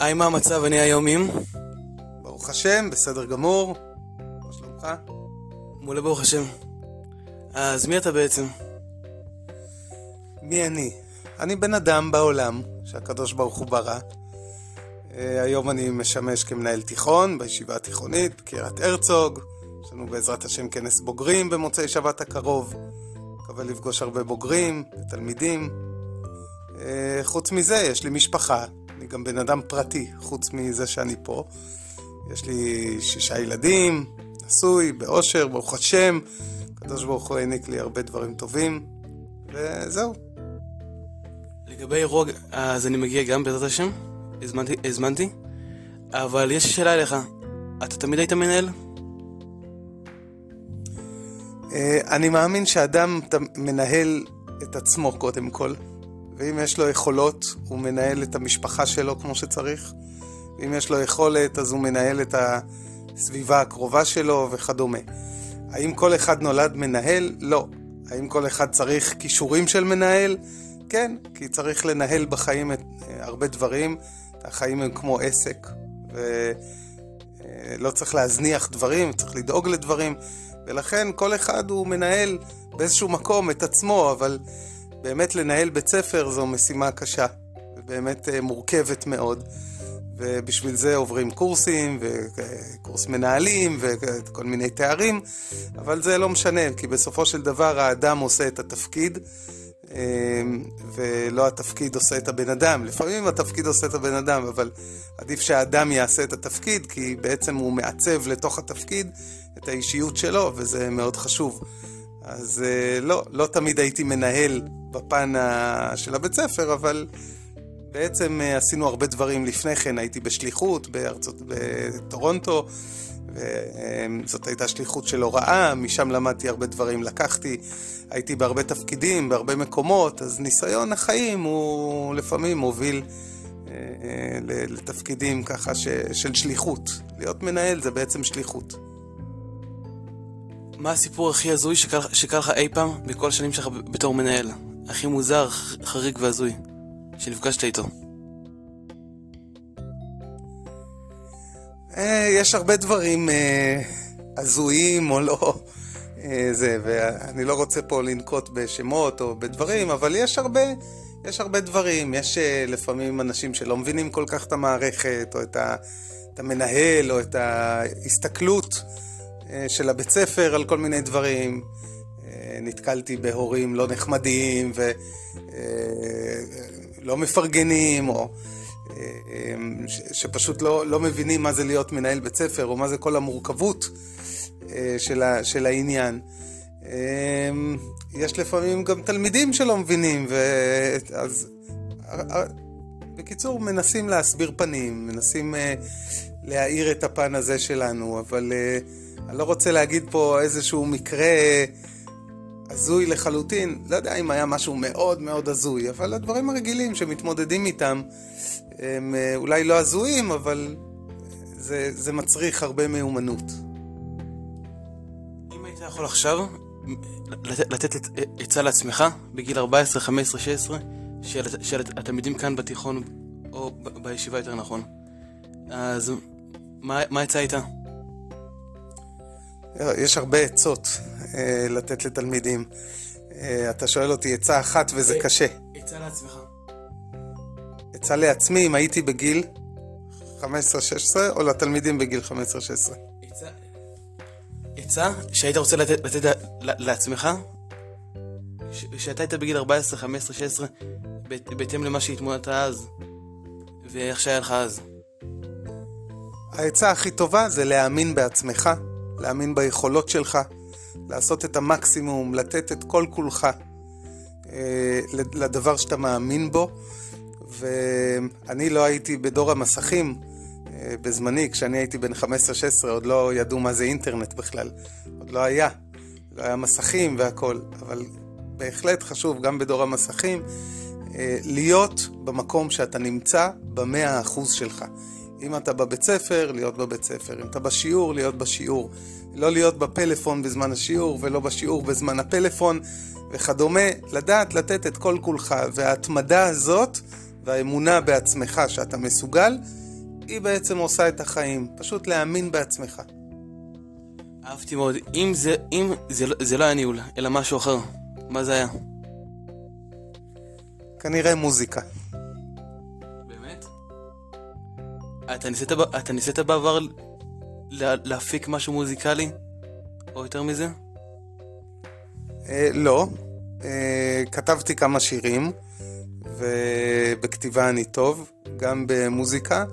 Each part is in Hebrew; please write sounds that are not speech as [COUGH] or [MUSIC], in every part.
היי, מה המצב? אני היום עם? ברוך השם, בסדר גמור. מה שלומך? מעולה ברוך השם. אז מי אתה בעצם? מי אני? אני בן אדם בעולם שהקדוש ברוך הוא ברא. אה, היום אני משמש כמנהל תיכון בישיבה התיכונית בקריית הרצוג. יש לנו בעזרת השם כנס בוגרים במוצאי שבת הקרוב. מקווה לפגוש הרבה בוגרים ותלמידים. אה, חוץ מזה, יש לי משפחה. גם בן אדם פרטי, חוץ מזה שאני פה. יש לי שישה ילדים, נשוי, באושר, ברוך השם. הקדוש ברוך הוא העניק לי הרבה דברים טובים, וזהו. לגבי רог, אז אני מגיע גם בעזרת השם, הזמנתי, הזמנתי, אבל יש לי שאלה אליך, אתה תמיד היית מנהל? אה, אני מאמין שאדם מנהל את עצמו קודם כל, ואם יש לו יכולות, הוא מנהל את המשפחה שלו כמו שצריך, ואם יש לו יכולת, אז הוא מנהל את הסביבה הקרובה שלו וכדומה. האם כל אחד נולד מנהל? לא. האם כל אחד צריך כישורים של מנהל? כן, כי צריך לנהל בחיים את, אה, הרבה דברים. החיים הם כמו עסק, ולא צריך להזניח דברים, צריך לדאוג לדברים, ולכן כל אחד הוא מנהל באיזשהו מקום את עצמו, אבל באמת לנהל בית ספר זו משימה קשה, ובאמת אה, מורכבת מאוד. ובשביל זה עוברים קורסים, וקורס מנהלים, וכל מיני תארים, אבל זה לא משנה, כי בסופו של דבר האדם עושה את התפקיד, אמ, ולא התפקיד עושה את הבן אדם. לפעמים התפקיד עושה את הבן אדם, אבל עדיף שהאדם יעשה את התפקיד, כי בעצם הוא מעצב לתוך התפקיד את האישיות שלו, וזה מאוד חשוב. אז אה, לא, לא תמיד הייתי מנהל בפן של הבית ספר, אבל בעצם אה, עשינו הרבה דברים לפני כן, הייתי בשליחות בארצות, בטורונטו, וזאת הייתה שליחות של הוראה, משם למדתי הרבה דברים, לקחתי, הייתי בהרבה תפקידים, בהרבה מקומות, אז ניסיון החיים הוא לפעמים מוביל אה, אה, לתפקידים ככה ש, של שליחות. להיות מנהל זה בעצם שליחות. מה הסיפור הכי הזוי שקרה לך אי פעם בכל השנים שלך בתור מנהל? הכי מוזר, חריג והזוי. שנפגשת איתו? אה, יש הרבה דברים אה, הזויים או לא, אה, זה, ואני לא רוצה פה לנקוט בשמות או בדברים, אבל יש הרבה, יש הרבה דברים. יש לפעמים אנשים שלא מבינים כל כך את המערכת, או את, המנהל, או את ההסתכלות של הבית ספר על כל מיני דברים. נתקלתי בהורים לא נחמדים, ו... לא מפרגנים, או אה, אה, שפשוט לא, לא מבינים מה זה להיות מנהל בית ספר, או מה זה כל המורכבות אה, של, ה, של העניין. יש לפעמים גם תלמידים שלא מבינים, ואז... בקיצור, מנסים להסביר פנים, מנסים להאיר את הפן הזה שלנו, אבל אני לא רוצה להגיד פה איזשהו מקרה הזוי לחלוטין. לא יודע אם היה משהו מאוד מאוד הזוי, אבל הדברים הרגילים שמתמודדים איתם הם אה, אולי לא הזויים, אבל זה, זה מצריך הרבה מיומנות. אם היית יכול עכשיו לתת עצה לעצמך בגיל 14, 15, 16, של, של התלמידים כאן בתיכון, או בישיבה יותר נכון, אז מה העצה הייתה? יש הרבה עצות אה, לתת לתלמידים. אה, אתה שואל אותי עצה אחת וזה קשה. עצה לעצמך. עצה לעצמי אם הייתי בגיל 15-16 או לתלמידים בגיל 15-16? עצה, שהיית רוצה לתת, לתת לעצמך? שאתה היית בגיל 14, 15, 16, בהתאם למה שהתמודדת אז, ואיך שהיה לך אז. העצה הכי טובה זה להאמין בעצמך, להאמין ביכולות שלך, לעשות את המקסימום, לתת את כל כולך אה, לדבר שאתה מאמין בו. ואני לא הייתי בדור המסכים אה, בזמני, כשאני הייתי בן 15-16, עוד לא ידעו מה זה אינטרנט בכלל. עוד לא היה. לא היה מסכים והכול. אבל בהחלט חשוב, גם בדור המסכים, אה, להיות במקום שאתה נמצא במאה האחוז שלך. אם אתה בבית ספר, להיות בבית ספר. אם אתה בשיעור, להיות בשיעור. לא להיות בפלאפון בזמן השיעור ולא בשיעור בזמן הפלאפון וכדומה. לדעת לתת את כל כולך. וההתמדה הזאת והאמונה בעצמך שאתה מסוגל, היא בעצם עושה את החיים. פשוט להאמין בעצמך. אהבתי מאוד. אם זה, אם זה, לא- זה לא היה ניהול, אלא משהו אחר, מה זה היה? כנראה מוזיקה. אתה ניסית, אתה ניסית בעבר לה, להפיק משהו מוזיקלי? או יותר מזה? אה, לא. אה, כתבתי כמה שירים, ובכתיבה אני טוב, גם במוזיקה.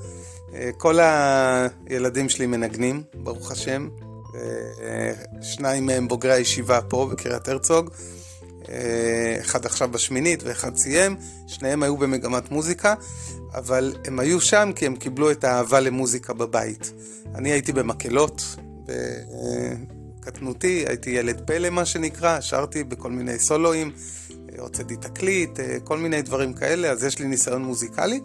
אה, כל הילדים שלי מנגנים, ברוך השם. אה, שניים מהם בוגרי הישיבה פה בקריית הרצוג. אה, אחד עכשיו בשמינית ואחד סיים, שניהם היו במגמת מוזיקה, אבל הם היו שם כי הם קיבלו את האהבה למוזיקה בבית. אני הייתי במקהלות, בקטנותי, הייתי ילד פלא מה שנקרא, שרתי בכל מיני סולואים, הוצאתי תקליט, אה, כל מיני דברים כאלה, אז יש לי ניסיון מוזיקלי.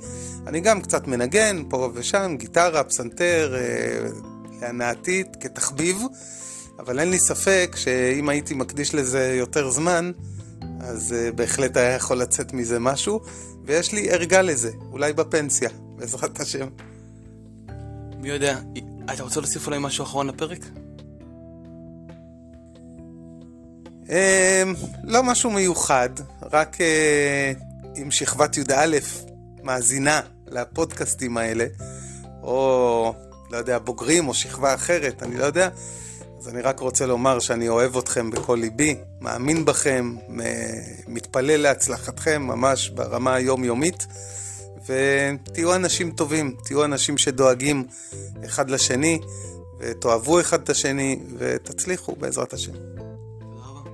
אני גם קצת מנגן פה ושם, גיטרה, פסנתר, אה, להנאתית, כתחביב, אבל אין לי ספק שאם הייתי מקדיש לזה יותר זמן, אז uh, בהחלט היה יכול לצאת מזה משהו, ויש לי ערגה לזה, אולי בפנסיה, [LAUGHS] בעזרת השם. מי יודע, אתה רוצה להוסיף אולי משהו אחרון לפרק? Um, לא משהו מיוחד, רק uh, אם שכבת י"א מאזינה לפודקאסטים האלה, או לא יודע, בוגרים או שכבה אחרת, אני לא יודע, אז אני רק רוצה לומר שאני אוהב אתכם בכל ליבי, מאמין בכם, מתפלל להצלחתכם ממש ברמה היומיומית, ותהיו אנשים טובים, תהיו אנשים שדואגים אחד לשני, ותאהבו אחד את השני, ותצליחו בעזרת השם. תודה רבה.